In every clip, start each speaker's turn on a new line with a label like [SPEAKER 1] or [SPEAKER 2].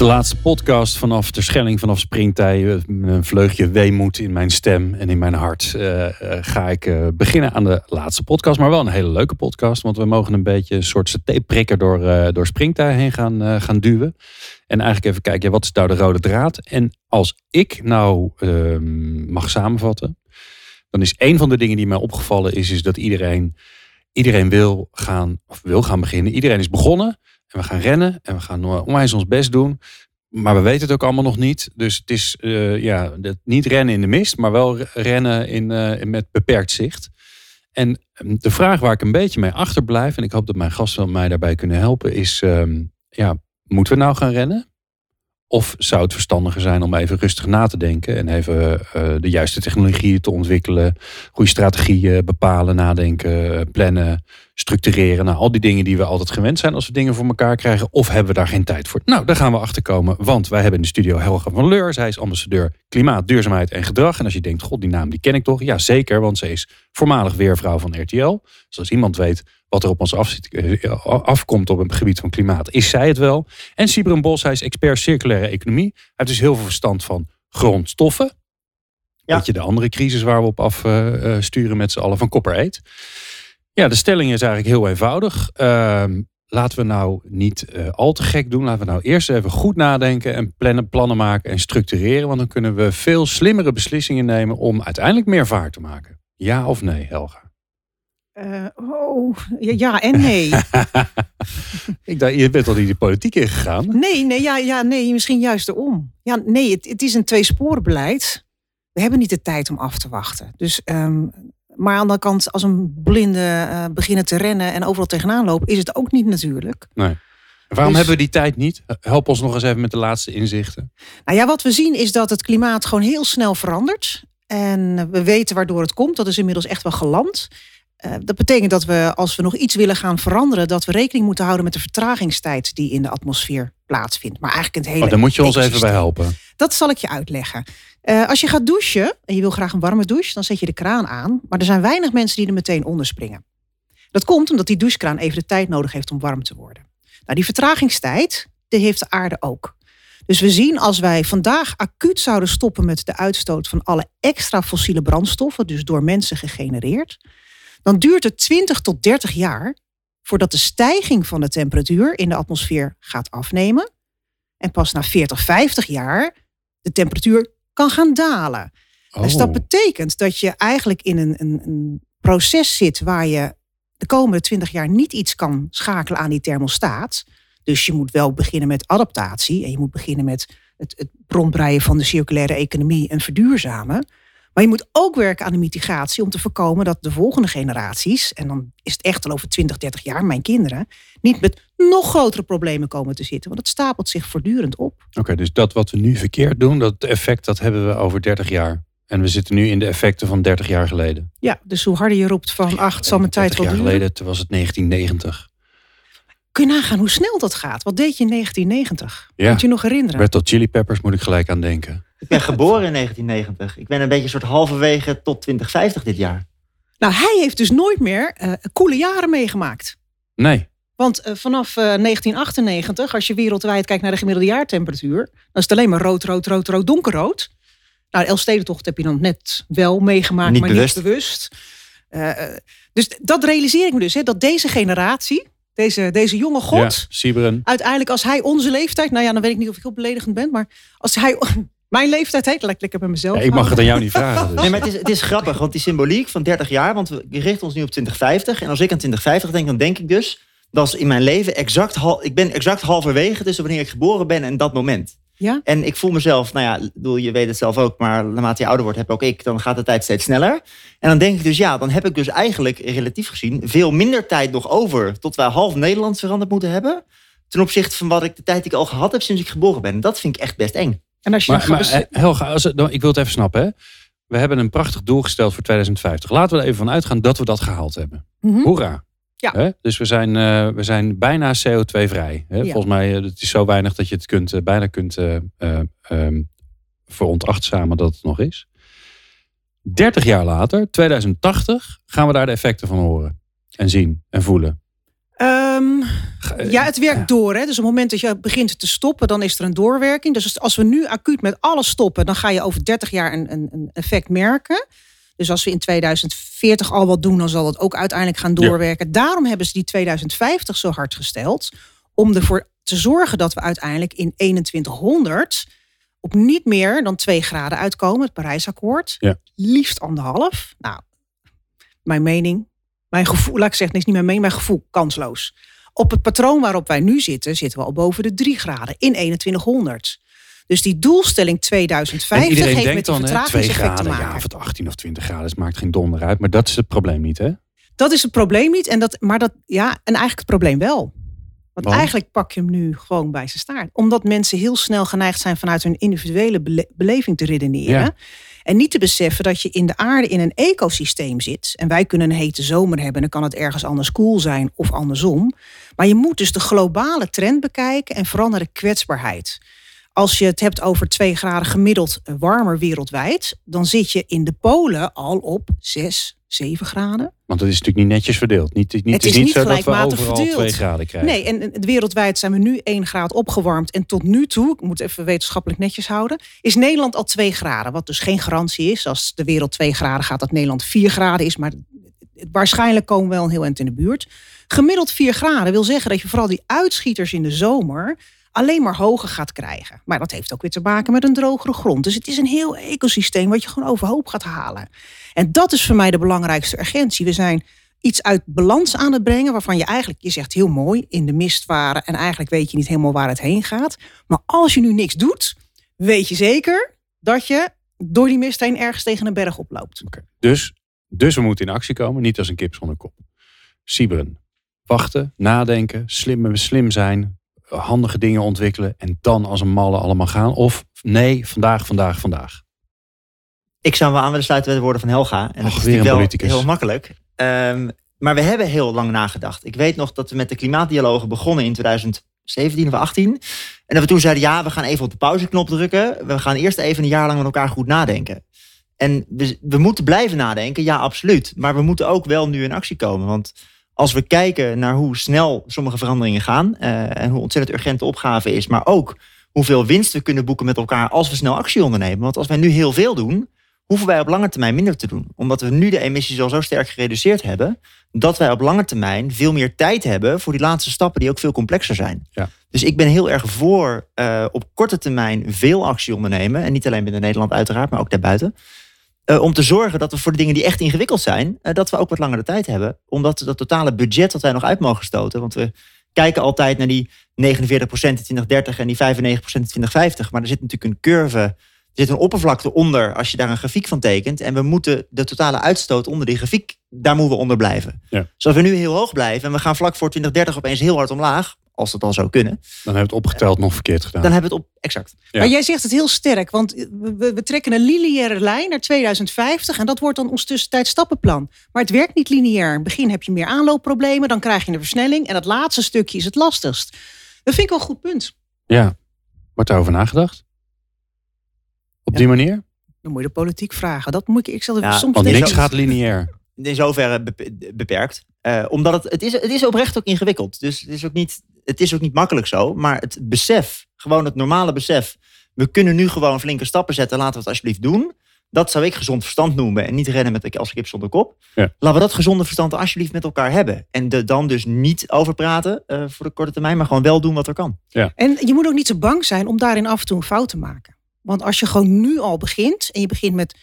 [SPEAKER 1] De laatste podcast vanaf de Schelling, vanaf Springtij. Met een vleugje weemoed in mijn stem en in mijn hart uh, uh, ga ik beginnen aan de laatste podcast. Maar wel een hele leuke podcast, want we mogen een beetje een soort satéprikker door, door Springtij heen gaan, gaan duwen. En eigenlijk even kijken, wat is nou de rode draad? En als ik nou ehm, mag samenvatten, dan is een van de dingen die mij opgevallen is, is dat iedereen, iedereen wil, gaan, of wil gaan beginnen. Iedereen is begonnen. En we gaan rennen en we gaan onwijs ons best doen. Maar we weten het ook allemaal nog niet. Dus het is uh, ja, niet rennen in de mist, maar wel rennen in, uh, met beperkt zicht. En ehm, de vraag waar ik een beetje mee achterblijf, en ik hoop dat mijn gasten mij daarbij kunnen helpen, is: um, ja, moeten we nou gaan rennen? Of zou het verstandiger zijn om even rustig na te denken en even uh, de juiste technologieën te ontwikkelen, goede strategieën bepalen, nadenken, plannen, structureren. Nou, al die dingen die we altijd gewend zijn als we dingen voor elkaar krijgen. Of hebben we daar geen tijd voor? Nou, daar gaan we achter komen. Want wij hebben in de studio Helga van Leur. Zij is ambassadeur klimaat, duurzaamheid en gedrag. En als je denkt, god, die naam die ken ik toch? Ja, zeker, want ze is voormalig weervrouw van RTL. Dus als iemand weet wat er op ons af, eh, afkomt op het gebied van klimaat, is zij het wel. En Sibren Bos, hij is expert circulaire economie. Hij heeft dus heel veel verstand van grondstoffen. Ja. Weet je, de andere crisis waar we op afsturen uh, sturen met z'n allen van kopper eet. Ja, de stelling is eigenlijk heel eenvoudig. Uh, laten we nou niet uh, al te gek doen. Laten we nou eerst even goed nadenken en plannen, plannen maken en structureren. Want dan kunnen we veel slimmere beslissingen nemen om uiteindelijk meer vaart te maken. Ja of nee, Helga?
[SPEAKER 2] Uh, oh, ja, ja, en nee.
[SPEAKER 1] ik dacht, je bent al in de politiek ingegaan.
[SPEAKER 2] Nee, nee, ja, ja, nee, misschien juist erom. Ja, nee, het, het is een tweesporenbeleid. We hebben niet de tijd om af te wachten. Dus um, maar aan de andere kant, als een blinde uh, beginnen te rennen en overal tegenaan lopen, is het ook niet natuurlijk.
[SPEAKER 1] Nee. Waarom dus- hebben we die tijd niet? Help ons nog eens even met de laatste inzichten.
[SPEAKER 2] Nou ja, wat we zien is dat het klimaat gewoon heel snel verandert. En we weten waardoor het komt. Dat is inmiddels echt wel geland. Uh, dat betekent dat we, als we nog iets willen gaan veranderen, dat we rekening moeten houden met de vertragingstijd die in de atmosfeer plaatsvindt. Maar eigenlijk het hele.
[SPEAKER 1] Oh, daar moet je ons even bij helpen.
[SPEAKER 2] Dat zal ik je uitleggen. Uh, als je gaat douchen en je wil graag een warme douche, dan zet je de kraan aan. Maar er zijn weinig mensen die er meteen onder springen. Dat komt omdat die douchekraan even de tijd nodig heeft om warm te worden. Nou, die vertragingstijd, die heeft de aarde ook. Dus we zien als wij vandaag acuut zouden stoppen met de uitstoot van alle extra fossiele brandstoffen, dus door mensen gegenereerd, dan duurt het 20 tot 30 jaar voordat de stijging van de temperatuur in de atmosfeer gaat afnemen. En pas na 40, 50 jaar de temperatuur kan gaan dalen. Dus dat oh. betekent dat je eigenlijk in een, een, een proces zit waar je de komende 20 jaar niet iets kan schakelen aan die thermostaat. Dus je moet wel beginnen met adaptatie en je moet beginnen met het, het rondbreien van de circulaire economie en verduurzamen. Maar je moet ook werken aan de mitigatie om te voorkomen dat de volgende generaties, en dan is het echt al over 20, 30 jaar, mijn kinderen, niet met nog grotere problemen komen te zitten. Want het stapelt zich voortdurend op.
[SPEAKER 1] Oké, dus dat wat we nu verkeerd doen, dat effect, dat hebben we over 30 jaar. En we zitten nu in de effecten van 30 jaar geleden.
[SPEAKER 2] Ja, dus hoe harder je roept van acht, zal mijn tijd wel duren.
[SPEAKER 1] jaar geleden was het 1990.
[SPEAKER 2] Kun je nagaan hoe snel dat gaat? Wat deed je in 1990? Ja. Moet je nog herinneren?
[SPEAKER 1] Red Hot Chili Peppers moet ik gelijk aan denken.
[SPEAKER 3] Ik ben geboren in 1990. Ik ben een beetje een soort halverwege tot 2050 dit jaar.
[SPEAKER 2] Nou, hij heeft dus nooit meer uh, coole jaren meegemaakt.
[SPEAKER 1] Nee.
[SPEAKER 2] Want uh, vanaf uh, 1998, als je wereldwijd kijkt naar de gemiddelde jaartemperatuur, dan is het alleen maar rood, rood, rood, rood, donkerrood. Nou, de Elfstedentocht heb je dan net wel meegemaakt,
[SPEAKER 3] niet
[SPEAKER 2] maar
[SPEAKER 3] bewust.
[SPEAKER 2] niet bewust. dus dat realiseer ik me dus, hè, dat deze generatie, deze, deze jonge god,
[SPEAKER 1] ja,
[SPEAKER 2] uiteindelijk als hij onze leeftijd, nou ja, dan weet ik niet of ik heel beledigend ben, maar als hij mijn leeftijd heet lekker bij mezelf.
[SPEAKER 1] Ja, ik mag het aan jou niet vragen. Dus.
[SPEAKER 3] Nee, maar het is, het is grappig, want die symboliek van 30 jaar, want we richten ons nu op 2050. En als ik aan 2050 denk, dan denk ik dus, dat is in mijn leven exact, ik ben exact halverwege tussen wanneer ik geboren ben en dat moment.
[SPEAKER 2] Ja?
[SPEAKER 3] En ik voel mezelf, nou ja, bedoel, je weet het zelf ook, maar naarmate je ouder wordt, heb ook ik, dan gaat de tijd steeds sneller. En dan denk ik dus, ja, dan heb ik dus eigenlijk relatief gezien veel minder tijd nog over tot wij half Nederland veranderd moeten hebben. Ten opzichte van wat ik de tijd die ik al gehad heb sinds ik geboren ben. Dat vind ik echt best eng.
[SPEAKER 2] En als je
[SPEAKER 1] maar, maar, Helga, als ik wil het even snappen. Hè? we hebben een prachtig doel gesteld voor 2050. Laten we er even van uitgaan dat we dat gehaald hebben.
[SPEAKER 2] Mhm.
[SPEAKER 1] Hoera.
[SPEAKER 2] Ja.
[SPEAKER 1] Hè? Dus we zijn, eh, we zijn bijna CO2-vrij. Hè?
[SPEAKER 2] Ja.
[SPEAKER 1] Volgens mij uh, het is zo weinig dat je het kunt, uh, bijna kunt um, veronachtzamen dat het nog is. 30 jaar later, 2080, gaan we daar de effecten van horen. En zien en voelen.
[SPEAKER 2] Um, ja, het werkt ja. door. Hè? Dus op het moment dat je begint te stoppen, dan is er een doorwerking. Dus als we nu acuut met alles stoppen, dan ga je over 30 jaar een, een, een effect merken. Dus als we in 2040 al wat doen, dan zal dat ook uiteindelijk gaan doorwerken. Ja. Daarom hebben ze die 2050 zo hard gesteld. Om ervoor te zorgen dat we uiteindelijk in 2100 op niet meer dan 2 graden uitkomen. Het Parijsakkoord.
[SPEAKER 1] Ja.
[SPEAKER 2] Liefst anderhalf. Nou, mijn mening. Mijn gevoel, laat ik zeggen, is niet mijn mening, mijn gevoel kansloos. Op het patroon waarop wij nu zitten, zitten we al boven de 3 graden in 2100. Dus die doelstelling 2050
[SPEAKER 1] iedereen
[SPEAKER 2] heeft
[SPEAKER 1] denkt
[SPEAKER 2] met
[SPEAKER 1] 2
[SPEAKER 2] vertragingseffect te maken.
[SPEAKER 1] ja, of het 18 of 20 graden, het maakt geen donder uit. Maar dat is het probleem niet, hè?
[SPEAKER 2] Dat is het probleem niet. En dat, maar dat, ja, en eigenlijk het probleem wel. Want
[SPEAKER 1] Want?
[SPEAKER 2] eigenlijk pak je hem nu gewoon bij zijn staart. Omdat mensen heel snel geneigd zijn vanuit hun individuele bele- beleving te redeneren.
[SPEAKER 1] Ja.
[SPEAKER 2] En niet te beseffen dat je in de aarde in een ecosysteem zit. En wij kunnen een hete zomer hebben. En dan kan het ergens anders koel zijn of andersom. Maar je moet dus de globale trend bekijken. En vooral naar de kwetsbaarheid. Als je het hebt over 2 graden gemiddeld warmer wereldwijd. Dan zit je in de polen al op 6, 7 graden.
[SPEAKER 1] Want het is natuurlijk niet netjes verdeeld. Niet, niet,
[SPEAKER 2] Het
[SPEAKER 1] is niet
[SPEAKER 2] niet
[SPEAKER 1] zo dat we overal
[SPEAKER 2] verdeeld.
[SPEAKER 1] 2 graden krijgen.
[SPEAKER 2] Nee, en en wereldwijd zijn we nu 1 graad opgewarmd. En tot nu toe, ik moet even wetenschappelijk netjes houden, is Nederland al 2 graden. Wat dus geen garantie is. Als de wereld 2 graden gaat, dat Nederland 4 graden is. Maar waarschijnlijk komen we wel een heel eind in de buurt. Gemiddeld 4 graden wil zeggen dat je vooral die uitschieters in de zomer alleen maar hoger gaat krijgen. Maar dat heeft ook weer te maken met een drogere grond. Dus het is een heel ecosysteem wat je gewoon overhoop gaat halen. En dat is voor mij de belangrijkste urgentie. We zijn iets uit balans aan het brengen waarvan je eigenlijk, je zegt heel mooi, in de mist waren en eigenlijk weet je niet helemaal waar het heen gaat. Maar als je nu niks doet, weet je zeker dat je door die mist heen ergens tegen een berg oploopt.
[SPEAKER 1] Dus, dus we moeten in actie komen, niet als een kip zonder kop. Sieberen. Wachten, nadenken, slim, slim zijn, handige dingen ontwikkelen en dan als een malle allemaal gaan. Of nee, vandaag, vandaag, vandaag.
[SPEAKER 3] Ik zou wel aan willen sluiten bij de woorden van Helga. En dat
[SPEAKER 1] Och,
[SPEAKER 3] is
[SPEAKER 1] weer een
[SPEAKER 3] natuurlijk wel
[SPEAKER 1] politicus.
[SPEAKER 3] heel makkelijk. Ehm, maar we hebben heel lang nagedacht. Ik weet nog dat we met de klimaatdialogen begonnen in 2017 of 18. En dat we toen zeiden, ja, we gaan even op de pauzeknop drukken. We gaan eerst even een jaar lang met elkaar goed nadenken. En we, we moeten blijven nadenken, ja, absoluut. Maar we moeten ook wel nu in actie komen. Want als we kijken naar hoe snel sommige veranderingen gaan... eh, en hoe ontzettend urgent de opgave is... maar ook hoeveel winst we kunnen boeken met elkaar als we snel actie ondernemen. Want als wij nu heel veel doen, hoeven wij op lange termijn minder te doen. Omdat we nu de emissies al zo sterk gereduceerd hebben, dat wij op lange termijn veel meer tijd hebben voor die laatste stappen die ook veel complexer zijn.
[SPEAKER 1] Ja.
[SPEAKER 3] Dus ik ben heel erg voor eh, op korte termijn veel actie ondernemen. En niet alleen binnen Nederland uiteraard, maar ook daarbuiten. Eh, om te zorgen dat we voor de dingen die echt ingewikkeld zijn, eh, dat we ook wat langer de tijd hebben. Omdat dat totale budget dat wij nog uit mogen stoten. Want we kijken altijd naar die 49% in 2030 en die 95% in 2050. Maar er zit natuurlijk een curve, er zit een oppervlakte onder als je daar een grafiek van tekent. En we moeten de totale uitstoot onder die grafiek, daar moeten we onder blijven.
[SPEAKER 1] Ja.
[SPEAKER 3] Dus als we nu heel hoog blijven en we gaan vlak voor 2030 opeens heel hard omlaag, als dat al zou kunnen,
[SPEAKER 1] Dan hebben we het opgeteld nog verkeerd gedaan.
[SPEAKER 3] dan hebben we het op exact.
[SPEAKER 1] Ja.
[SPEAKER 2] Maar jij zegt het heel sterk, want we, trekken een lineaire lijn naar 2050 en dat wordt dan ons tussentijds stappenplan. Maar het werkt niet lineair. In het begin heb je meer aanloopproblemen, dan krijg je een versnelling en dat laatste stukje is het lastigst. Dat vind ik wel een goed punt.
[SPEAKER 1] Ja. Wordt daarover nagedacht? Op die manier?
[SPEAKER 2] Dan moet je de politiek vragen. Dat moet ik, ik zal
[SPEAKER 3] Ja,
[SPEAKER 2] soms
[SPEAKER 1] Want niks gaat lineair.
[SPEAKER 3] in zoverre bep- beperkt. Eh, omdat het, het, is, het is oprecht ook ingewikkeld. Dus het is ook, niet, het is ook niet makkelijk zo. Maar het besef, gewoon het normale besef. We kunnen nu gewoon flinke stappen zetten. Laten we het alsjeblieft doen. Dat zou ik gezond verstand noemen. En niet rennen met de als kip zonder kop.
[SPEAKER 1] Ja.
[SPEAKER 3] Laten we dat gezonde verstand alsjeblieft met elkaar hebben. En er dan dus niet over praten eh, voor de korte termijn. Maar gewoon wel doen wat er kan.
[SPEAKER 2] En je moet ook niet zo bang zijn om daarin af en toe een fout te maken. Want als je gewoon nu al begint en je begint met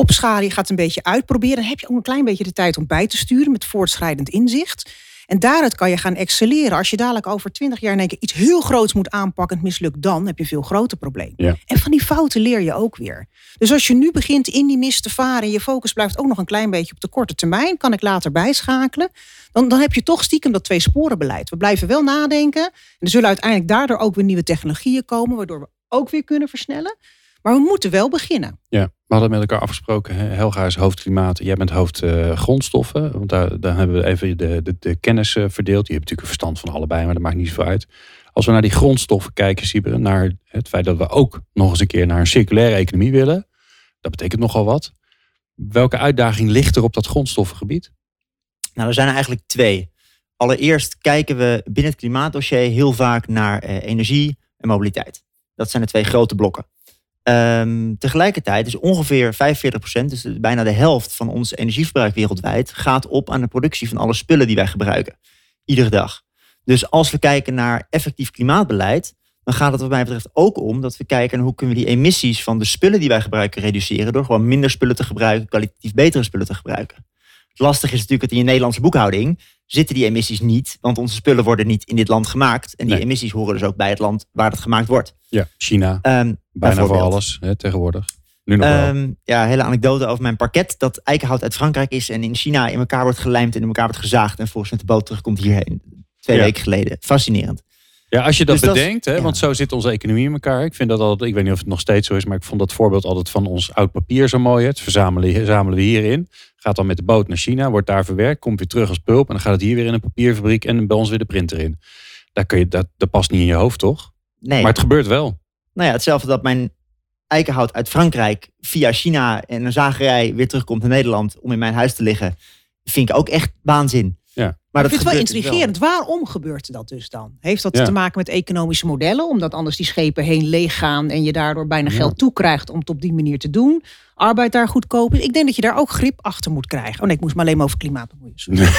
[SPEAKER 2] opschalen, je gaat een beetje uitproberen, dan heb je ook een klein beetje de tijd om bij te sturen met voortschrijdend inzicht. En daaruit kan je gaan excelleren. Als je dadelijk over twintig jaar in één keer iets heel groots moet aanpakken en het mislukt, dan heb je een veel groter probleem.
[SPEAKER 1] Ja.
[SPEAKER 2] En van die fouten leer je ook weer. Dus als je nu begint in die mist te varen en je focus blijft ook nog een klein beetje op de korte termijn, kan ik later bijschakelen. Dan, dan heb je toch stiekem dat twee sporen beleid. We blijven wel nadenken. En er zullen uiteindelijk daardoor ook weer nieuwe technologieën komen, waardoor we ook weer kunnen versnellen. Maar we moeten wel beginnen.
[SPEAKER 1] Ja, we hadden met elkaar afgesproken. hè, Helga is hoofd klimaat, jij bent hoofd eh, grondstoffen. Want daar, daar hebben we even de, de, de kennis eh, verdeeld. Je hebt natuurlijk een verstand van allebei, maar dat maakt niet zoveel uit. Als we naar die grondstoffen kijken, Sibre, naar het feit dat we ook nog eens een keer naar een circulaire economie willen. Dat betekent nogal wat. Welke uitdaging ligt er op dat grondstoffengebied?
[SPEAKER 3] Nou, er zijn er eigenlijk twee. Allereerst kijken we binnen het klimaatdossier heel vaak naar eh, energie en mobiliteit. Dat zijn de twee grote blokken. Ehm, tegelijkertijd is ongeveer 45%, dus bijna de helft van ons energieverbruik wereldwijd, gaat op aan de productie van alle spullen die wij gebruiken. Iedere dag. Dus als we kijken naar effectief klimaatbeleid, dan gaat het wat mij betreft ook om dat we kijken naar hoe kunnen we die emissies van de spullen die wij gebruiken reduceren door gewoon minder spullen te gebruiken, kwalitatief betere spullen te gebruiken. Het is natuurlijk dat in je Nederlandse boekhouding zitten die emissies niet, want onze spullen worden niet in dit land gemaakt. En die
[SPEAKER 1] Nee.
[SPEAKER 3] emissies horen dus ook bij het land waar het gemaakt wordt.
[SPEAKER 1] Ja, China,
[SPEAKER 3] Ehm,
[SPEAKER 1] bijna voor alles hè, tegenwoordig. Nu nog wel.
[SPEAKER 3] Ehm, ja, hele anekdote over mijn parket. Dat eikenhout uit Frankrijk is en in China in elkaar wordt gelijmd en in elkaar wordt gezaagd. En volgens met de boot terugkomt hierheen. Twee
[SPEAKER 1] Ja.
[SPEAKER 3] weken geleden. Fascinerend.
[SPEAKER 1] Ja, als je dat
[SPEAKER 3] Dus dat is-
[SPEAKER 1] bedenkt, hè,
[SPEAKER 3] ja.
[SPEAKER 1] want zo zit onze economie in elkaar. Ik vind dat altijd, ik weet niet of het nog steeds zo is, maar ik vond dat voorbeeld altijd van ons oud papier zo mooi. Het verzamelen, verzamelen we hierin. Gaat dan met de boot naar China, wordt daar verwerkt, komt weer terug als pulp. En dan gaat het hier weer in een papierfabriek en bij ons weer de printer in. Daar kun je, dat, dat past niet in je hoofd, toch?
[SPEAKER 3] Nee,
[SPEAKER 1] Maar het gebeurt wel.
[SPEAKER 3] nou ja, hetzelfde dat mijn eikenhout uit Frankrijk via China en een zagerij weer terugkomt naar Nederland om in mijn huis te liggen. Vind ik ook echt waanzin.
[SPEAKER 1] Ja.
[SPEAKER 3] Maar
[SPEAKER 2] ik
[SPEAKER 3] dat
[SPEAKER 2] vind het wel
[SPEAKER 3] dus
[SPEAKER 2] intrigerend. Waarom gebeurt dat dus dan? Heeft dat
[SPEAKER 1] Ja.
[SPEAKER 2] te maken met economische modellen? Omdat anders die schepen heen leeg gaan en je daardoor bijna
[SPEAKER 1] Ja.
[SPEAKER 2] geld toekrijgt om het op die manier te doen. Arbeid daar goedkoop is. Ik denk dat je daar ook grip achter moet krijgen. Oh nee, ik moest me alleen maar over klimaat bemoeien.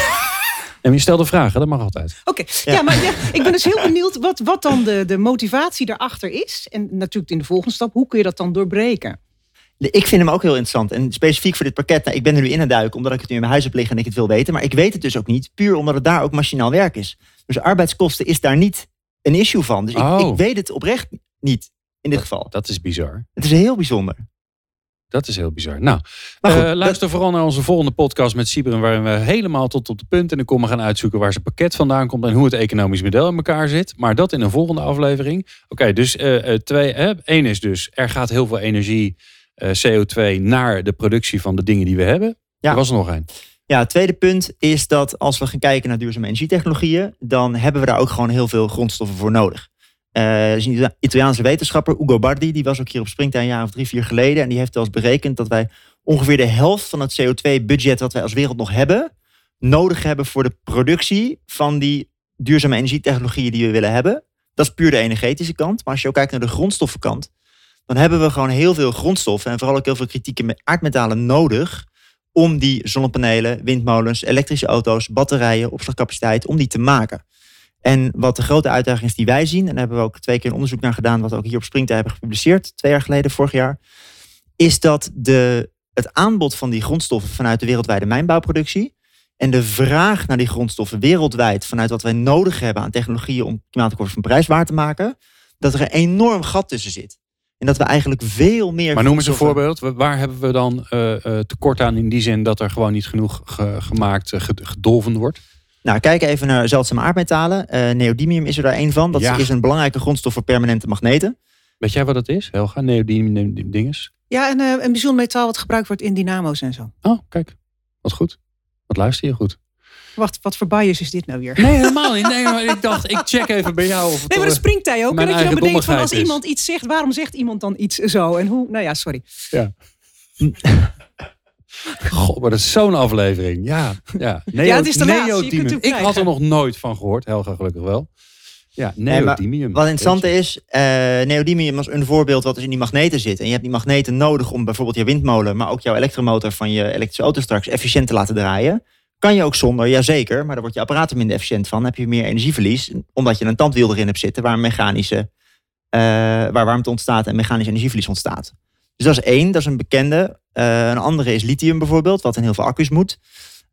[SPEAKER 1] En je stelde vragen, dat mag altijd.
[SPEAKER 2] Oké, ja. maar ja, ik ben dus heel benieuwd wat, wat dan de, de motivatie daarachter is. En natuurlijk in de volgende stap, hoe kun je dat dan doorbreken?
[SPEAKER 3] Ik vind hem ook heel interessant. En specifiek voor dit pakket, nou, ik ben er nu in aan het duiken omdat ik het nu in mijn huis heb liggen en ik het wil weten. Maar ik weet het dus ook niet, puur omdat het daar ook machinaal werk is. Dus arbeidskosten is daar niet een issue van. Dus ik,
[SPEAKER 1] Oh.
[SPEAKER 3] ik weet het oprecht niet in dit geval.
[SPEAKER 1] Dat is bizar.
[SPEAKER 3] Het is heel bijzonder.
[SPEAKER 1] Dat is heel bizar. Nou,
[SPEAKER 3] Maar goed,
[SPEAKER 1] eh, luister vooral naar onze volgende podcast met Sibren, waarin we helemaal tot op de punt en de komma gaan uitzoeken waar zijn pakket vandaan komt en hoe het economisch model in elkaar zit. Maar dat in een volgende aflevering. Oké, dus eh, eh, twee. Één is dus, er gaat heel veel energie, eh, CO2, naar de productie van de dingen die we hebben.
[SPEAKER 3] Ja.
[SPEAKER 1] Er was er nog één.
[SPEAKER 3] Ja, het tweede punt is dat als we gaan kijken naar duurzame energietechnologieën, dan hebben we daar ook gewoon heel veel grondstoffen voor nodig. Eh, er is een Italiaanse wetenschapper, Ugo Bardi, die was ook hier op Springtime een jaar of drie, vier geleden. En die heeft wel eens berekend dat wij ongeveer de helft van het CO2-budget wat wij als wereld nog hebben, nodig hebben voor de productie van die duurzame energietechnologieën die we willen hebben. Dat is puur de energetische kant. Maar als je ook kijkt naar de grondstoffenkant, dan hebben we gewoon heel veel grondstoffen en vooral ook heel veel kritieke me- aardmetalen nodig om die zonnepanelen, windmolens, elektrische auto's, batterijen, opslagcapaciteit, om die te maken. En wat de grote uitdaging is die wij zien, en daar hebben we ook twee keer een onderzoek naar gedaan, wat we ook hier op Springtime hebben gepubliceerd, twee jaar geleden, vorig jaar, is dat de, het aanbod van die grondstoffen vanuit de wereldwijde mijnbouwproductie en de vraag naar die grondstoffen wereldwijd vanuit wat wij nodig hebben aan technologieën om klimaatakkoord van prijs waar te maken, dat er een enorm gat tussen zit. En dat we eigenlijk veel meer.
[SPEAKER 1] Maar noem eens een voorbeeld. Waar hebben we dan eh, eh, tekort aan in die zin dat er gewoon niet genoeg ge- gemaakt, eh, ged- gedolven wordt?
[SPEAKER 3] Nou, kijk even naar zeldzame aardmetalen. Eh, neodymium is er daar één van. Dat
[SPEAKER 1] Ja.
[SPEAKER 3] is een belangrijke grondstof voor permanente magneten.
[SPEAKER 1] Weet jij wat dat is, Helga? Neodymium dinges?
[SPEAKER 2] Ja, en een bijzonder metaal wat gebruikt wordt in dynamo's en zo.
[SPEAKER 1] Oh, kijk. Wat goed. Wat luister je goed.
[SPEAKER 2] Wacht, wat voor bias is dit nou weer?
[SPEAKER 1] Nee, helemaal niet. Nee, maar ik dacht, ik check even bij jou. Of het
[SPEAKER 2] Nee, maar dat
[SPEAKER 1] al-
[SPEAKER 2] springt hij ook. En dat je dan bedenkt van als
[SPEAKER 1] is.
[SPEAKER 2] iemand iets zegt, waarom zegt iemand dan iets zo? En hoe? Nou ja, sorry.
[SPEAKER 1] God, maar dat is zo'n aflevering. Ja, ja. Neo,
[SPEAKER 2] Ja, het is de laatste. Je kunt
[SPEAKER 1] neodymium.
[SPEAKER 2] hem
[SPEAKER 1] Ik had er nog nooit van gehoord. Helga gelukkig wel. Ja,
[SPEAKER 3] Nee, maar
[SPEAKER 1] neodymium.
[SPEAKER 3] Wat interessant is, eh neodymium is een voorbeeld wat dus in die magneten zit. En je hebt die magneten nodig om bijvoorbeeld je windmolen, maar ook jouw elektromotor van je elektrische auto straks efficiënt te laten draaien. Kan je ook zonder, jazeker, maar daar wordt je apparaat er minder efficiënt van. Dan heb je meer energieverlies, omdat je een tandwiel erin hebt zitten waar, mechanische, eh, waar warmte ontstaat en mechanisch energieverlies ontstaat. Dus dat is één, dat is een bekende. Eh, een andere is lithium bijvoorbeeld, wat in heel veel accu's moet.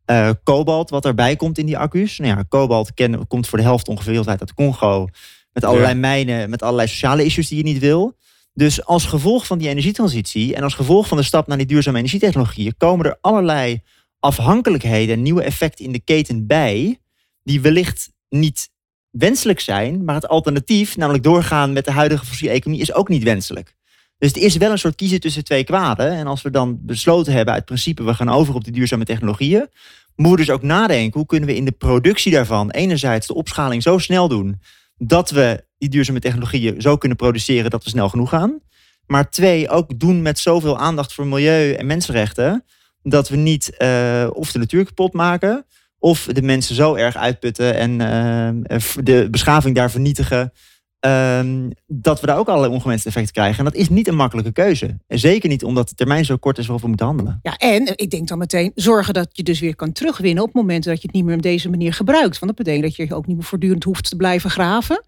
[SPEAKER 3] Eh, kobalt, wat erbij komt in die accu's. Nou ja, kobalt ken- komt voor de helft ongeveer uit Congo. Met allerlei mijnen, met allerlei sociale issues die je niet wil. Dus als gevolg van die energietransitie en als gevolg van de stap naar die duurzame energietechnologieën, komen er allerlei afhankelijkheden en nieuwe effecten in de keten bij, die wellicht niet wenselijk zijn, maar het alternatief, namelijk doorgaan met de huidige fossiele economie, is ook niet wenselijk. Dus het is wel een soort kiezen tussen twee kwaden. En als we dan besloten hebben uit principe, we gaan over op die duurzame technologieën, moeten we dus ook nadenken, hoe kunnen we in de productie daarvan enerzijds de opschaling zo snel doen, dat we die duurzame technologieën zo kunnen produceren dat we snel genoeg gaan. Maar twee, ook doen met zoveel aandacht voor milieu en mensenrechten, dat we niet uh, of de natuur kapot maken, of de mensen zo erg uitputten en uh, de beschaving daar vernietigen, um, dat we daar ook allerlei ongewenste effecten krijgen. En dat is niet een makkelijke keuze. En zeker niet omdat de termijn zo kort is waarop we moeten handelen.
[SPEAKER 2] Ja, en ik denk dan meteen zorgen dat je dus weer kan terugwinnen op het moment dat je het niet meer op deze manier gebruikt. Want dat betekent dat je ook niet meer voortdurend hoeft te blijven graven.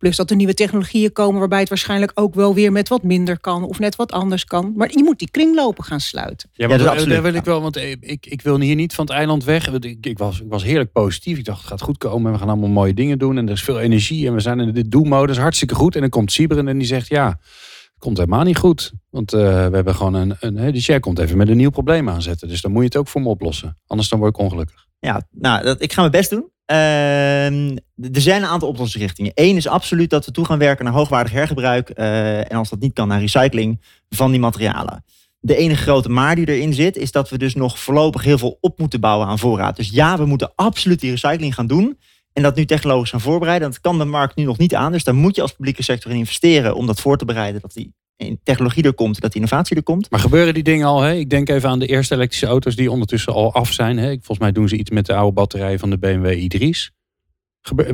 [SPEAKER 2] Plus dat er nieuwe technologieën komen waarbij het waarschijnlijk ook wel weer met wat minder kan of net wat anders kan. Maar je moet die kringlopen gaan sluiten.
[SPEAKER 1] Ja, maar ja, dat, wil ik wel, want ik, ik wil hier niet van het eiland weg. Ik, ik, was, ik was heerlijk positief. Ik dacht, het gaat goed komen en we gaan allemaal mooie dingen doen. En er is veel energie en we zijn in de do-modus hartstikke goed. En dan komt Siberen en die zegt, ja, het komt helemaal niet goed. Want uh, we hebben gewoon een, een dus jij komt even met een nieuw probleem aanzetten. Dus dan moet je het ook voor me oplossen. Anders dan word ik ongelukkig.
[SPEAKER 3] Ja, nou, dat, ik ga mijn best doen. Uh, er zijn een aantal oplossingsrichtingen. Eén is absoluut dat we toe gaan werken naar hoogwaardig hergebruik. Uh, en als dat niet kan, naar recycling van die materialen. De enige grote maar die erin zit, is dat we dus nog voorlopig heel veel op moeten bouwen aan voorraad. Dus ja, we moeten absoluut die recycling gaan doen. En dat nu technologisch gaan voorbereiden. Dat kan de markt nu nog niet aan. Dus daar moet je als publieke sector in investeren om dat voor te bereiden. Dat die technologie er komt, dat innovatie er komt.
[SPEAKER 1] Maar gebeuren die dingen al? Hè? Ik denk even aan de eerste elektrische auto's die ondertussen al af zijn. Hè? Volgens mij doen ze iets met de oude batterijen van de BMW i3's.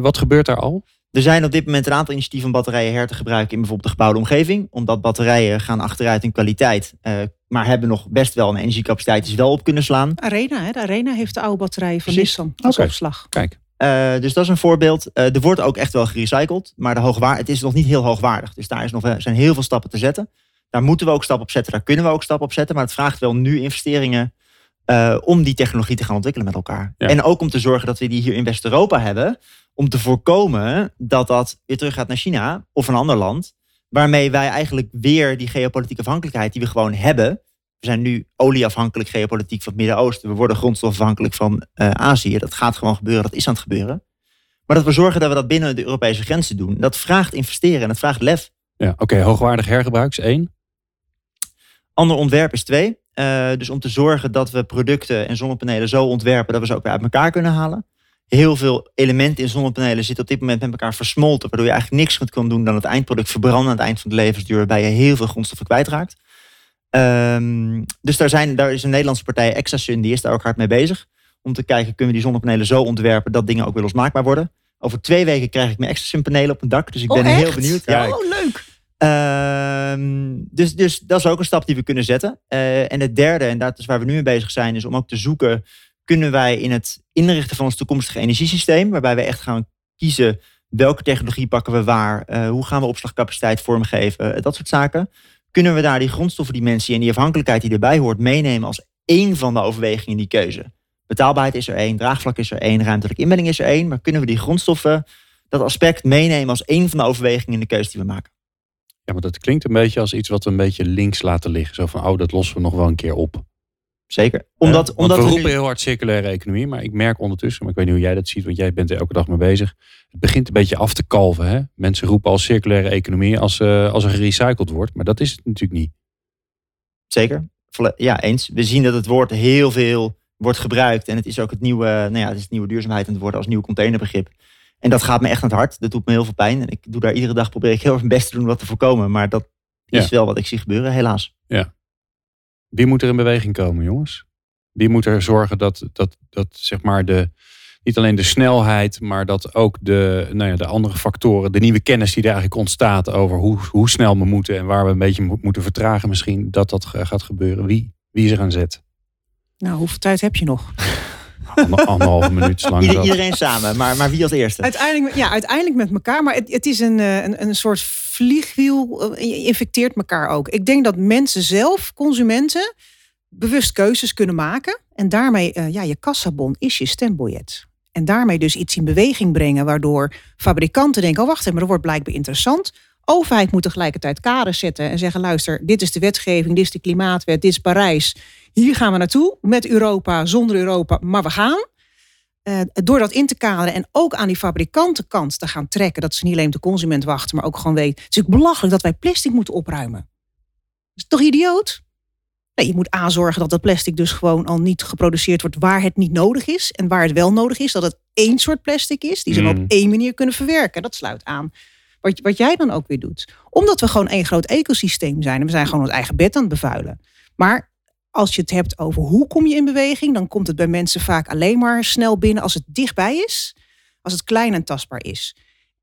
[SPEAKER 1] wat gebeurt daar al?
[SPEAKER 3] Er zijn op dit moment een aantal initiatieven om batterijen her te gebruiken in bijvoorbeeld de gebouwde omgeving. Omdat batterijen gaan achteruit in kwaliteit, uh, maar hebben nog best wel een energiecapaciteit die ze wel op kunnen slaan.
[SPEAKER 2] Arena, hè? de Arena heeft de oude batterijen van Nissan als opslag.
[SPEAKER 1] Kijk.
[SPEAKER 3] Uh, dus dat is een voorbeeld. Uh, er wordt ook echt wel gerecycled, maar de hoogwaar het is nog niet heel hoogwaardig. Dus daar is nog, zijn heel veel stappen te zetten. Daar moeten we ook stappen op zetten, daar kunnen we ook stappen op zetten. Maar het vraagt wel nu investeringen uh, om die technologie te gaan ontwikkelen met elkaar. Ja. En ook om te zorgen dat we die hier in West-Europa hebben. Om te voorkomen dat dat weer terug gaat naar China of een ander land. Waarmee wij eigenlijk weer die geopolitieke afhankelijkheid die we gewoon hebben we zijn nu olieafhankelijk geopolitiek van het Midden-Oosten. We worden grondstofafhankelijk van uh, Azië. Dat gaat gewoon gebeuren, dat is aan het gebeuren. Maar dat we zorgen dat we dat binnen de Europese grenzen doen. Dat vraagt investeren en dat vraagt lef.
[SPEAKER 1] Ja, oké. Hoogwaardig hergebruik is één.
[SPEAKER 3] Ander ontwerp is twee. Uh, dus om te zorgen dat we producten en zonnepanelen zo ontwerpen dat we ze ook weer uit elkaar kunnen halen. Heel veel elementen in zonnepanelen zitten op dit moment met elkaar versmolten, waardoor je eigenlijk niks kan doen dan het eindproduct verbranden aan het eind van de levensduur, waarbij je heel veel grondstoffen kwijtraakt. Um, dus daar, zijn, daar is een Nederlandse partij, Exasun, die is daar ook hard mee bezig. Om te kijken, kunnen we die zonnepanelen zo ontwerpen dat dingen ook weer losmaakbaar worden. Over twee weken krijg ik mijn Exasun panelen op mijn dak. Dus ik ben
[SPEAKER 2] oh,
[SPEAKER 3] heel benieuwd.
[SPEAKER 2] Ja, oh, leuk.
[SPEAKER 3] Um, dus, dus dat is ook een stap die we kunnen zetten. Uh, en het derde, en dat is waar we nu mee bezig zijn, is om ook te zoeken, kunnen wij in het inrichten van ons toekomstige energiesysteem, waarbij we echt gaan kiezen welke technologie pakken we waar, uh, hoe gaan we opslagcapaciteit vormgeven, uh, dat soort zaken kunnen we daar die grondstoffendimensie en die afhankelijkheid die erbij hoort meenemen als één van de overwegingen in die keuze. Betaalbaarheid is er één, draagvlak is er één, ruimtelijke inbedding is er één. Maar kunnen we die grondstoffen, dat aspect meenemen als één van de overwegingen in de keuze die we maken?
[SPEAKER 1] Ja, maar dat klinkt een beetje als iets wat we een beetje links laten liggen. Zo van, oh, dat lossen we nog wel een keer op.
[SPEAKER 3] Zeker.
[SPEAKER 1] Omdat, omdat we, roepen heel hard circulaire economie, maar ik merk ondertussen, maar ik weet niet hoe jij dat ziet, want jij bent er elke dag mee bezig. Het begint een beetje af te kalven. Hè? Mensen roepen al circulaire economie als, uh, als er gerecycled wordt, maar dat is het natuurlijk niet.
[SPEAKER 3] Zeker. Ja, eens. We zien dat het woord heel veel wordt gebruikt en het is ook het nieuwe, nou ja, het is het nieuwe duurzaamheid aan het worden als nieuw containerbegrip. En dat gaat me echt aan het hart. Dat doet me heel veel pijn. En ik doe daar iedere dag probeer ik heel erg mijn best te doen om dat te voorkomen. Maar dat is wel wat ik zie gebeuren, helaas.
[SPEAKER 1] Ja. Wie moet er in beweging komen, jongens? Wie moet er zorgen dat, dat, dat zeg maar de, niet alleen de snelheid, maar dat ook de, nou ja, de andere factoren, de nieuwe kennis die er eigenlijk ontstaat over hoe, hoe snel we moeten en waar we een beetje moeten vertragen misschien, dat dat gaat gebeuren. Wie, wie is er aan zet?
[SPEAKER 2] Nou, hoeveel tijd heb je nog?
[SPEAKER 1] anderhalve minuut lang.
[SPEAKER 3] Ieder, iedereen samen, maar, maar wie als eerste?
[SPEAKER 2] Uiteindelijk, ja, uiteindelijk met elkaar. Maar het, het is een, eh, een, een soort vliegwiel. Eh, je infecteert elkaar ook. Ik denk dat mensen zelf, consumenten, bewust keuzes kunnen maken. En daarmee, uh, ja, je kassabon is je stembiljet. En daarmee dus iets in beweging brengen, waardoor fabrikanten denken: oh wacht even, maar dat wordt blijkbaar interessant. Overheid moet tegelijkertijd kaders zetten en zeggen: luister, dit is de wetgeving, dit is de klimaatwet, dit is Parijs. Hier gaan we naartoe met Europa, zonder Europa, maar we gaan. Uh, door dat in te kaderen en ook aan die fabrikantenkant te gaan trekken, dat ze niet alleen op de consument wachten, maar ook gewoon weten. Het is ook belachelijk dat wij plastic moeten opruimen. is toch idioot? Nee, je moet aanzorgen dat dat plastic dus gewoon al niet geproduceerd wordt waar het niet nodig is. En waar het wel nodig is, dat het één soort plastic is die ze
[SPEAKER 1] Mm.
[SPEAKER 2] op één manier kunnen verwerken. Dat sluit aan wat, wat jij dan ook weer doet. Omdat we gewoon één groot ecosysteem zijn. En we zijn gewoon ons eigen bed aan het bevuilen. Maar als je het hebt over hoe kom je in beweging, dan komt het bij mensen vaak alleen maar snel binnen als het dichtbij is. Als het klein en tastbaar is.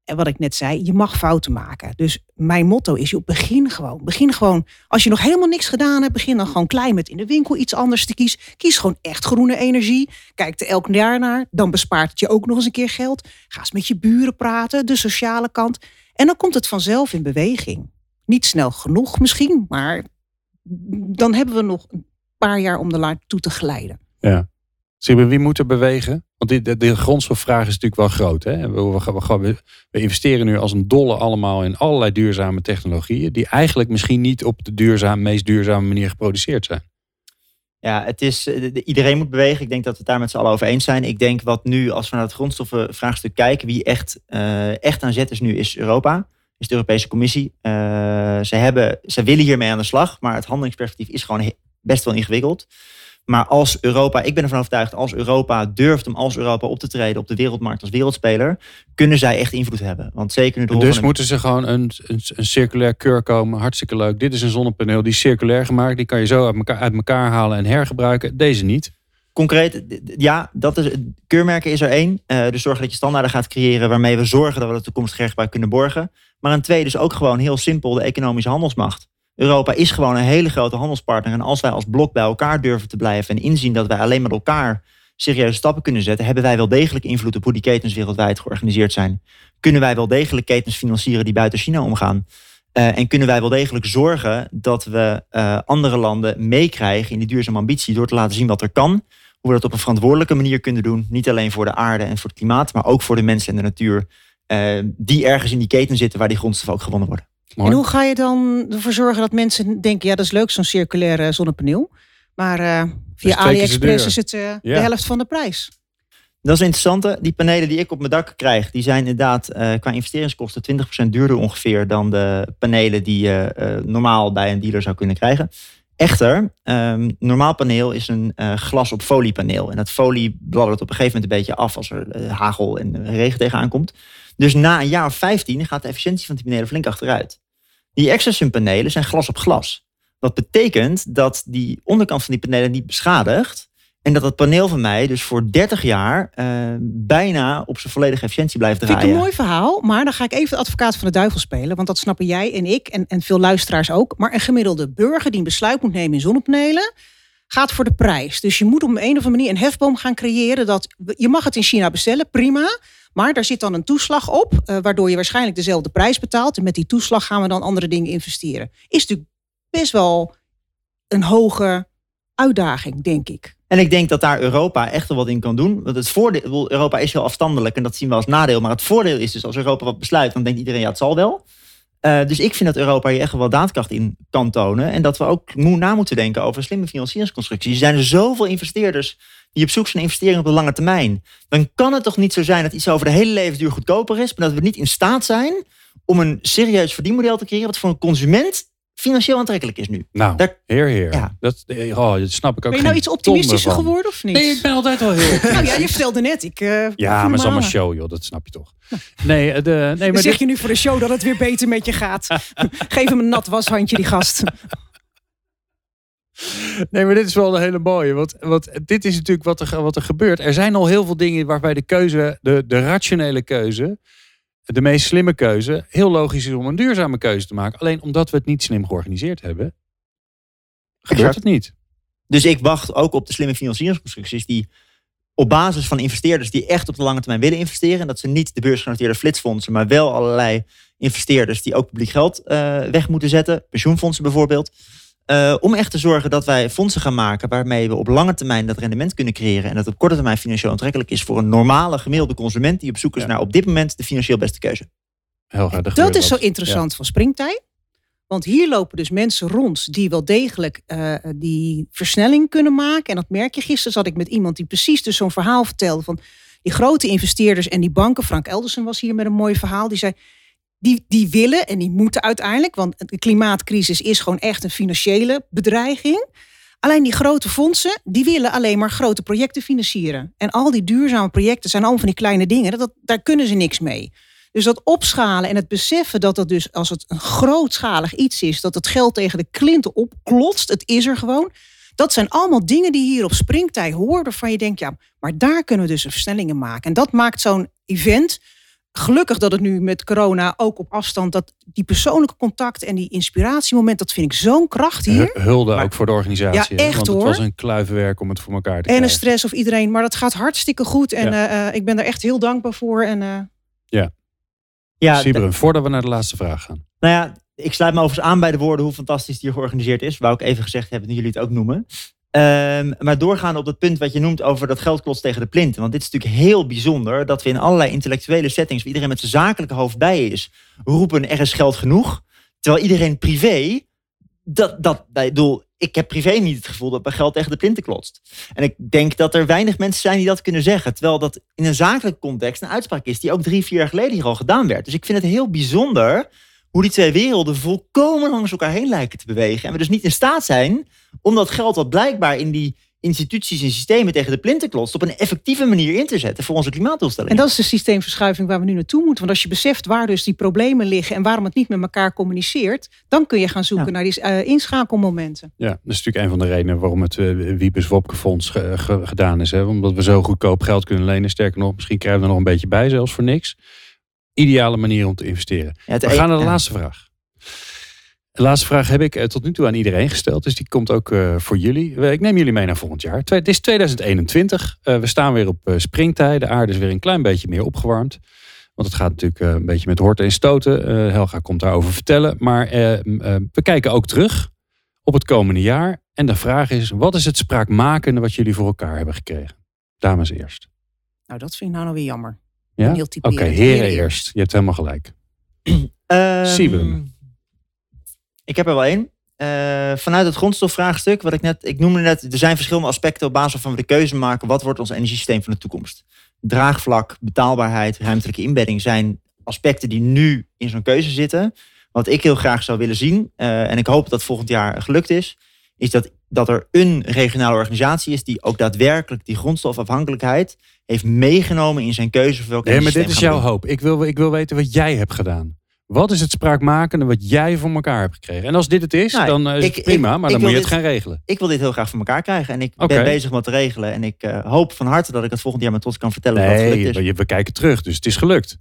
[SPEAKER 2] En wat ik net zei, je mag fouten maken. Dus mijn motto is, joh, begin gewoon. Begin gewoon, als je nog helemaal niks gedaan hebt, begin dan gewoon klein met in de winkel iets anders te kiezen. Kies gewoon echt groene energie. Kijk er elk jaar naar. Dan bespaart het je ook nog eens een keer geld. Ga eens met je buren praten, de sociale kant. En dan komt het vanzelf in beweging. Niet snel genoeg misschien, maar dan hebben we nog een paar jaar om er naartoe te glijden.
[SPEAKER 1] Ja. Wie moet er bewegen? Want de, de grondstofvraag is natuurlijk wel groot. Hè? We, we- we investeren nu als een dolle allemaal in allerlei duurzame technologieën. Die eigenlijk misschien niet op de duurzaam, meest duurzame manier geproduceerd zijn.
[SPEAKER 3] Ja, het is, eh, de- de- iedereen moet bewegen. Ik denk dat we het daar met z'n allen over eens zijn. Ik denk wat nu, als we naar het grondstoffenvraagstuk kijken, wie echt, eh, echt aan zet is nu, is Europa. Is de Europese Commissie. Eh, ze, hebben, ze willen hiermee aan de slag, maar het handelingsperspectief is gewoon best wel ingewikkeld. Maar als Europa, ik ben ervan overtuigd, als Europa durft om als Europa op te treden op de wereldmarkt als wereldspeler, kunnen zij echt invloed hebben. Want zeker nu de
[SPEAKER 1] dus
[SPEAKER 3] van-
[SPEAKER 1] moeten ze gewoon een, een, een circulair keur komen. Hartstikke leuk. Dit is een zonnepaneel, die is circulair gemaakt. Die kan je zo uit elkaar, uit elkaar halen en hergebruiken. Deze niet.
[SPEAKER 3] Concreet, ja, dat is, keurmerken is er één. Eh, dus zorgen dat je standaarden gaat creëren waarmee we zorgen dat we de toekomstige hergebruik kunnen borgen. Maar een tweede is ook gewoon heel simpel de economische handelsmacht. Europa is gewoon een hele grote handelspartner. En als wij als blok bij elkaar durven te blijven en inzien dat wij alleen met elkaar serieuze stappen kunnen zetten, hebben wij wel degelijk invloed op hoe die ketens wereldwijd georganiseerd zijn. Kunnen wij wel degelijk ketens financieren die buiten China omgaan? Eh, en kunnen wij wel degelijk zorgen dat we eh, andere landen meekrijgen in die duurzame ambitie door te laten zien wat er kan hoe we dat op een verantwoordelijke manier kunnen doen. Niet alleen voor de aarde en voor het klimaat, maar ook voor de mensen en de natuur. eh, die ergens in die keten zitten waar die grondstoffen ook gewonnen worden.
[SPEAKER 1] Mooi.
[SPEAKER 2] En hoe ga je dan ervoor zorgen dat mensen denken, ja, dat is leuk, zo'n circulaire zonnepaneel. Maar eh, via
[SPEAKER 1] ze
[SPEAKER 2] AliExpress is het eh,
[SPEAKER 1] Ja.
[SPEAKER 2] de helft van de prijs.
[SPEAKER 3] Dat is een interessante. Die panelen die ik op mijn dak krijg, die zijn inderdaad eh, qua investeringskosten 20% duurder ongeveer dan de panelen die je eh, normaal bij een dealer zou kunnen krijgen. Echter, ehm normaal paneel is een eh, glas op foliepaneel. En dat folie bladdert op een gegeven moment een beetje af als er hagel en regen tegenaan komt. Dus na een jaar of 15 gaat de efficiëntie van die panelen flink achteruit. Die Exersun panelen zijn glas op glas. Dat betekent dat die onderkant van die panelen niet beschadigt. En dat het paneel van mij dus voor 30 jaar eh, bijna op zijn volledige efficiëntie blijft
[SPEAKER 2] Vind ik
[SPEAKER 3] draaien.
[SPEAKER 2] een mooi verhaal, maar dan ga ik even de advocaat van de duivel spelen. Want dat snappen jij en ik en, en veel luisteraars ook. Maar een gemiddelde burger die een besluit moet nemen in zonnepanelen, gaat voor de prijs. Dus je moet op een of andere manier een hefboom gaan creëren. Dat, je mag het in China bestellen, prima. Maar daar zit dan een toeslag op, eh, waardoor je waarschijnlijk dezelfde prijs betaalt. En met die toeslag gaan we dan andere dingen investeren. Is natuurlijk best wel een hoge uitdaging, denk ik.
[SPEAKER 3] En ik denk dat daar Europa echt wel wat in kan doen. Want het voordeel, Europa is heel afstandelijk en dat zien we als nadeel. Maar het voordeel is dus als Europa wat besluit, dan denkt iedereen ja, het zal wel. Eh, dus ik vind dat Europa hier echt wel daadkracht in kan tonen. En dat we ook na moeten denken over slimme financieringsconstructies. Er zijn er zoveel investeerders die op zoek zijn naar investeringen op de lange termijn. Dan kan het toch niet zo zijn dat iets over de hele levensduur goedkoper is, maar dat we niet in staat zijn om een serieus verdienmodel te creëren wat voor een consument financieel aantrekkelijk is nu.
[SPEAKER 1] Nou,
[SPEAKER 3] Daar-
[SPEAKER 1] heer, heer.
[SPEAKER 3] Ja.
[SPEAKER 1] Dat, oh, dat snap ik ook
[SPEAKER 2] Ben je nou iets optimistischer geworden of niet?
[SPEAKER 1] Nee, ik ben altijd wel heel
[SPEAKER 2] Nou ja, je vertelde net. Ik, eh, voel
[SPEAKER 1] Ja, maar het is allemaal
[SPEAKER 2] hangen.
[SPEAKER 1] show, joh. Dat snap je toch. Nee, eh, de, nee
[SPEAKER 2] Dan
[SPEAKER 1] maar
[SPEAKER 2] zeg
[SPEAKER 1] dit,
[SPEAKER 2] je nu voor de show dat het weer beter met je gaat. Geef hem een nat washandje, die gast.
[SPEAKER 1] nee, maar dit is wel een hele mooie. Want, want dit is natuurlijk wat er, wat er gebeurt. Er zijn al heel veel dingen waarbij de keuze, de, de rationele keuze, de meest slimme keuze, heel logisch is om een duurzame keuze te maken. Alleen omdat we het niet slim georganiseerd hebben, gebeurt
[SPEAKER 3] Exact.
[SPEAKER 1] het niet.
[SPEAKER 3] Dus ik wacht ook op de slimme financieringsconstructies die op basis van investeerders die echt op de lange termijn willen investeren. En dat ze niet de beursgenoteerde flitsfondsen, maar wel allerlei investeerders die ook publiek geld eh, weg moeten zetten. Pensioenfondsen bijvoorbeeld. Eh, om echt te zorgen dat wij fondsen gaan maken waarmee we op lange termijn dat rendement kunnen creëren. En dat op korte termijn financieel aantrekkelijk is voor een normale gemiddelde consument die op zoek is
[SPEAKER 1] Ja.
[SPEAKER 3] naar op dit moment de financieel beste keuze.
[SPEAKER 2] Dat is zo interessant van springtij. Want hier lopen dus mensen rond die wel degelijk eh, die versnelling kunnen maken. En dat merk je. Gisteren zat ik met iemand die precies dus zo'n verhaal vertelde van die grote investeerders en die banken. Frank Eldersen was hier met een mooi verhaal. Die zei, die, die willen en die moeten uiteindelijk, want de klimaatcrisis is gewoon echt een financiële bedreiging. Alleen die grote fondsen, die willen alleen maar grote projecten financieren. En al die duurzame projecten zijn allemaal van die kleine dingen. Dat, daar kunnen ze niks mee. Dus dat opschalen en het beseffen dat dat dus als het een grootschalig iets is, dat het geld tegen de klinten opklotst, het is er gewoon. Dat zijn allemaal dingen die hier op springtij horen, waarvan je denkt, ja, maar daar kunnen we dus een versnelling in maken. En dat maakt zo'n event gelukkig dat het nu met corona ook op afstand, dat die persoonlijke contact en die inspiratiemoment, dat vind ik zo'n kracht hier.
[SPEAKER 1] Hulde ook voor de organisatie.
[SPEAKER 2] Ja, echt
[SPEAKER 1] want
[SPEAKER 2] hoor.
[SPEAKER 1] het was een kluivenwerk om het voor elkaar te
[SPEAKER 2] en
[SPEAKER 1] krijgen.
[SPEAKER 2] een stress of iedereen, maar dat gaat hartstikke goed. En
[SPEAKER 1] Ja.
[SPEAKER 2] eh, eh, ik ben er echt heel dankbaar voor. En eh,
[SPEAKER 3] Ja,
[SPEAKER 1] Sibren, voordat we naar de laatste vraag gaan.
[SPEAKER 3] Nou ja, ik sluit me overigens aan bij de woorden hoe fantastisch die georganiseerd is. Wou ik even gezegd hebben, nu jullie het ook noemen. Ehm, maar doorgaan op het punt wat je noemt over dat geld klotst tegen de plinten. Want dit is natuurlijk heel bijzonder dat we in allerlei intellectuele settings, waar iedereen met zijn zakelijke hoofd bij is, roepen er is geld genoeg. Terwijl iedereen privé, dat, dat, ik bedoel, ik heb privé niet het gevoel dat mijn geld tegen de plinten klotst. En ik denk dat er weinig mensen zijn die dat kunnen zeggen. Terwijl dat in een zakelijke context een uitspraak is die ook drie, vier jaar geleden hier al gedaan werd. Dus ik vind het heel bijzonder hoe die twee werelden volkomen langs elkaar heen lijken te bewegen. En we dus niet in staat zijn om dat geld wat blijkbaar in die instituties en systemen tegen de plinten klotst, op een effectieve manier in te zetten voor onze
[SPEAKER 2] En
[SPEAKER 3] klimaatdoelstellingen.
[SPEAKER 2] dat is de systeemverschuiving waar we nu naartoe moeten. Want als je beseft waar dus die problemen liggen en waarom het niet met elkaar communiceert, dan kun je gaan zoeken
[SPEAKER 3] Ja.
[SPEAKER 2] naar die eh, inschakelmomenten.
[SPEAKER 1] Ja, dat is natuurlijk een van de redenen waarom het uh, Wiebes Wopke Fonds ge- ge- gedaan is. Hè? Omdat we zo goedkoop geld kunnen lenen. Sterker nog, misschien krijgen we er nog een beetje bij, zelfs voor niks. Ideale manier om te investeren.
[SPEAKER 3] Ja,
[SPEAKER 1] We gaan naar de
[SPEAKER 3] ja.
[SPEAKER 1] laatste vraag. De laatste vraag heb ik eh, tot nu toe aan iedereen gesteld. Dus die komt ook eh, voor jullie. Eh, Ik neem jullie mee naar volgend jaar. Twee- Het is 2021. Eh, we staan weer op eh, springtij. De aarde is weer een klein beetje meer opgewarmd. Want het gaat natuurlijk een beetje met horten en stoten. Helga komt daarover vertellen. Maar we kijken ook terug op het komende jaar. En de vraag is, wat is het spraakmakende wat jullie voor elkaar hebben gekregen? Dames eerst.
[SPEAKER 2] Nou, dat vind ik nou, nou weer jammer.
[SPEAKER 1] Ja?
[SPEAKER 2] Heel
[SPEAKER 1] Oké,
[SPEAKER 2] typerend.
[SPEAKER 1] heren eerst. Je hebt helemaal gelijk. Sieben.
[SPEAKER 3] Ik heb er wel één. Eh, vanuit het grondstofvraagstuk, wat ik net, ik noemde net, er zijn verschillende aspecten op basis waarvan we de keuze maken. Wat wordt ons energiesysteem van de toekomst? Draagvlak, betaalbaarheid, ruimtelijke inbedding zijn aspecten die nu in zo'n keuze zitten. Wat ik heel graag zou willen zien, eh, en ik hoop dat volgend jaar gelukt is, is dat, dat er een regionale organisatie is die ook daadwerkelijk die grondstofafhankelijkheid heeft meegenomen in zijn keuze voor
[SPEAKER 1] Nee, maar dit is jouw hoop. Ik wil, ik wil weten wat jij hebt gedaan. Wat is het spraakmakende wat jij voor elkaar hebt gekregen? En als dit het is,
[SPEAKER 3] Nou,
[SPEAKER 1] dan eh, is
[SPEAKER 3] ik-
[SPEAKER 1] het prima.
[SPEAKER 3] ik-
[SPEAKER 1] maar dan moet je het gaan regelen.
[SPEAKER 3] ik wil dit heel graag voor elkaar krijgen. En ik ben bezig met te regelen. En ik eh, hoop van harte dat ik het volgend jaar met trots kan vertellen dat het
[SPEAKER 1] Nee,
[SPEAKER 3] gelukt is.
[SPEAKER 1] we, we kijken terug. Dus het is gelukt.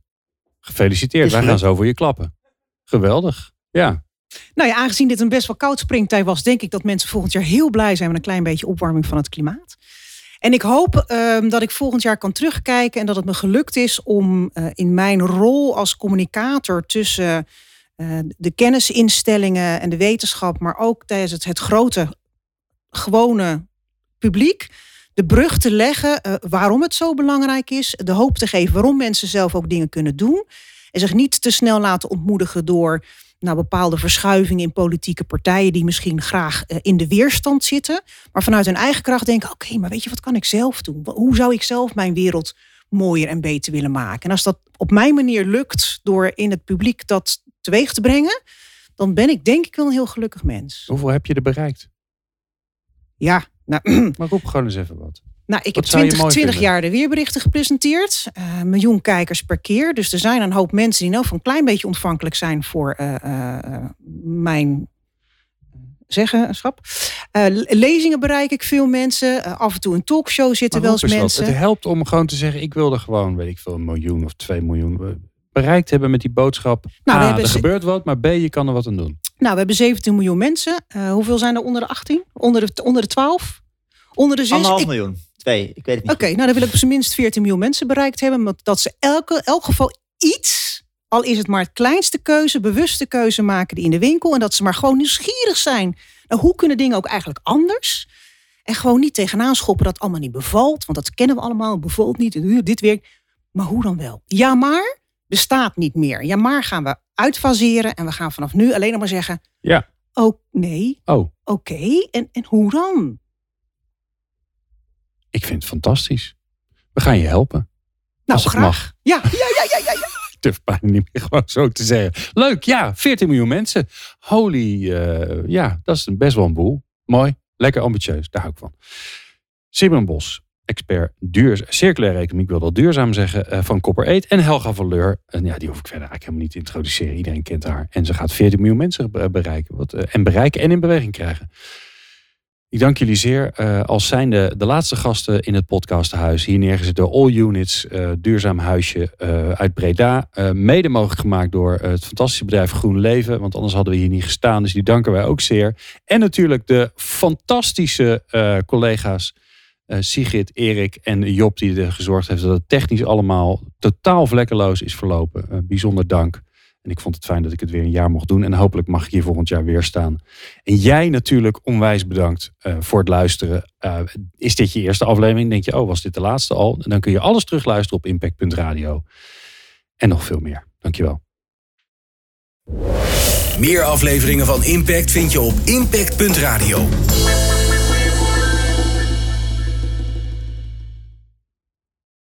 [SPEAKER 1] Gefeliciteerd.
[SPEAKER 3] Is
[SPEAKER 1] Wij gaan zo voor je klappen. Geweldig. Ja.
[SPEAKER 2] Nou ja, aangezien dit een best wel koud springtij was, denk ik dat mensen volgend jaar heel blij zijn met een klein beetje opwarming van het klimaat. En ik hoop ehm, dat ik volgend jaar kan terugkijken en dat het me gelukt is om eh, in mijn rol als communicator tussen eh, de kennisinstellingen en de wetenschap, maar ook tijdens het, het grote gewone publiek, de brug te leggen eh, waarom het zo belangrijk is, de hoop te geven waarom mensen zelf ook dingen kunnen doen. En zich niet te snel laten ontmoedigen door nou, bepaalde verschuivingen in politieke partijen die misschien graag eh, in de weerstand zitten, maar vanuit hun eigen kracht denken: oké, maar weet je wat kan ik zelf doen? Hoe zou ik zelf mijn wereld mooier en beter willen maken? En als dat op mijn manier lukt door in het publiek dat teweeg te brengen, dan ben ik denk ik wel een heel gelukkig mens.
[SPEAKER 1] Hoeveel heb je er bereikt?
[SPEAKER 2] Ja, nou,
[SPEAKER 1] Maar roep gewoon eens even wat.
[SPEAKER 2] Nou, ik heb
[SPEAKER 1] zou je
[SPEAKER 2] 20,
[SPEAKER 1] mooi
[SPEAKER 2] 20
[SPEAKER 1] vinden?
[SPEAKER 2] jaar de weerberichten gepresenteerd. Eh, miljoen kijkers per keer. Dus er zijn een hoop mensen die nou van een klein beetje ontvankelijk zijn voor eh, eh, mijn zeggenschap. Lezingen bereik ik veel mensen. Af en toe een talkshow zitten wel eens mensen.
[SPEAKER 1] Het helpt om gewoon te zeggen, ik wil er gewoon, weet ik veel, een miljoen of twee miljoen bereikt hebben met die boodschap.
[SPEAKER 2] Nou, we
[SPEAKER 1] A,
[SPEAKER 2] hebben
[SPEAKER 1] er gebeurt wat, maar B, je kan er wat aan doen.
[SPEAKER 2] Nou, we hebben 17 miljoen mensen. Hoeveel zijn er onder de 18? Onder de, onder de 12? Onder de 6?
[SPEAKER 3] Anderhalf
[SPEAKER 2] Ik-
[SPEAKER 3] miljoen. Twee. Ik weet het niet.
[SPEAKER 2] Oké, nou dan wil ik op zijn minst 14 miljoen mensen bereikt hebben. maar Dat ze elke, elk geval iets, al is het maar het kleinste keuze, bewuste keuze maken die in de winkel. En dat ze maar gewoon nieuwsgierig zijn. Nou, hoe kunnen dingen ook eigenlijk anders? En gewoon niet tegenaan schoppen dat het allemaal niet bevalt. Want dat kennen we allemaal. Het bevalt niet. Dit werkt. Maar hoe dan wel? Ja, maar bestaat niet meer. Ja, maar gaan we uitfaseren. En we gaan vanaf nu alleen nog maar zeggen.
[SPEAKER 1] Ja.
[SPEAKER 2] Oh, nee.
[SPEAKER 1] Oh,
[SPEAKER 2] Oké. En, en hoe dan?
[SPEAKER 1] Ik vind het fantastisch. We gaan je helpen.
[SPEAKER 2] Nou,
[SPEAKER 1] Als het
[SPEAKER 2] graag.
[SPEAKER 1] mag.
[SPEAKER 2] Ja, ja, ja, ja, ja. ja.
[SPEAKER 1] durf bijna niet meer gewoon zo te zeggen. Leuk, ja, 14 miljoen mensen. Holy, uh, ja, dat is best wel een boel. Mooi, lekker ambitieus, daar hou ik van. Simon Bos, expert duur, circulaire economie, ik wil dat duurzaam zeggen, uh, van Copper Eat. En Helga van Leur, en ja, die hoef ik verder eigenlijk helemaal niet te introduceren. Iedereen kent haar. En ze gaat 14 miljoen mensen bereiken. Wat, uh, en bereiken en in beweging krijgen. Ik dank jullie zeer. Uh, als zijnde de laatste gasten in het podcasthuis. Hier neergezet door All Units, uh, duurzaam huisje uh, uit Breda. mede mogelijk gemaakt door het fantastische bedrijf Groen Leven. Want anders hadden we hier niet gestaan. Dus die danken wij ook zeer. En natuurlijk de fantastische collega's Sigrid, Erik en Job. Die er gezorgd heeft dat het technisch allemaal totaal vlekkeloos is verlopen. bijzonder dank. En ik vond het fijn dat ik het weer een jaar mocht doen. En hopelijk mag ik hier volgend jaar weer staan. En jij natuurlijk onwijs bedankt uh, voor het luisteren. Uh, is dit je eerste aflevering? Denk je, oh, was dit de laatste al? En dan kun je alles terugluisteren op impact.radio. En nog veel meer. Dankjewel.
[SPEAKER 4] Meer afleveringen van Impact vind je op impact.radio.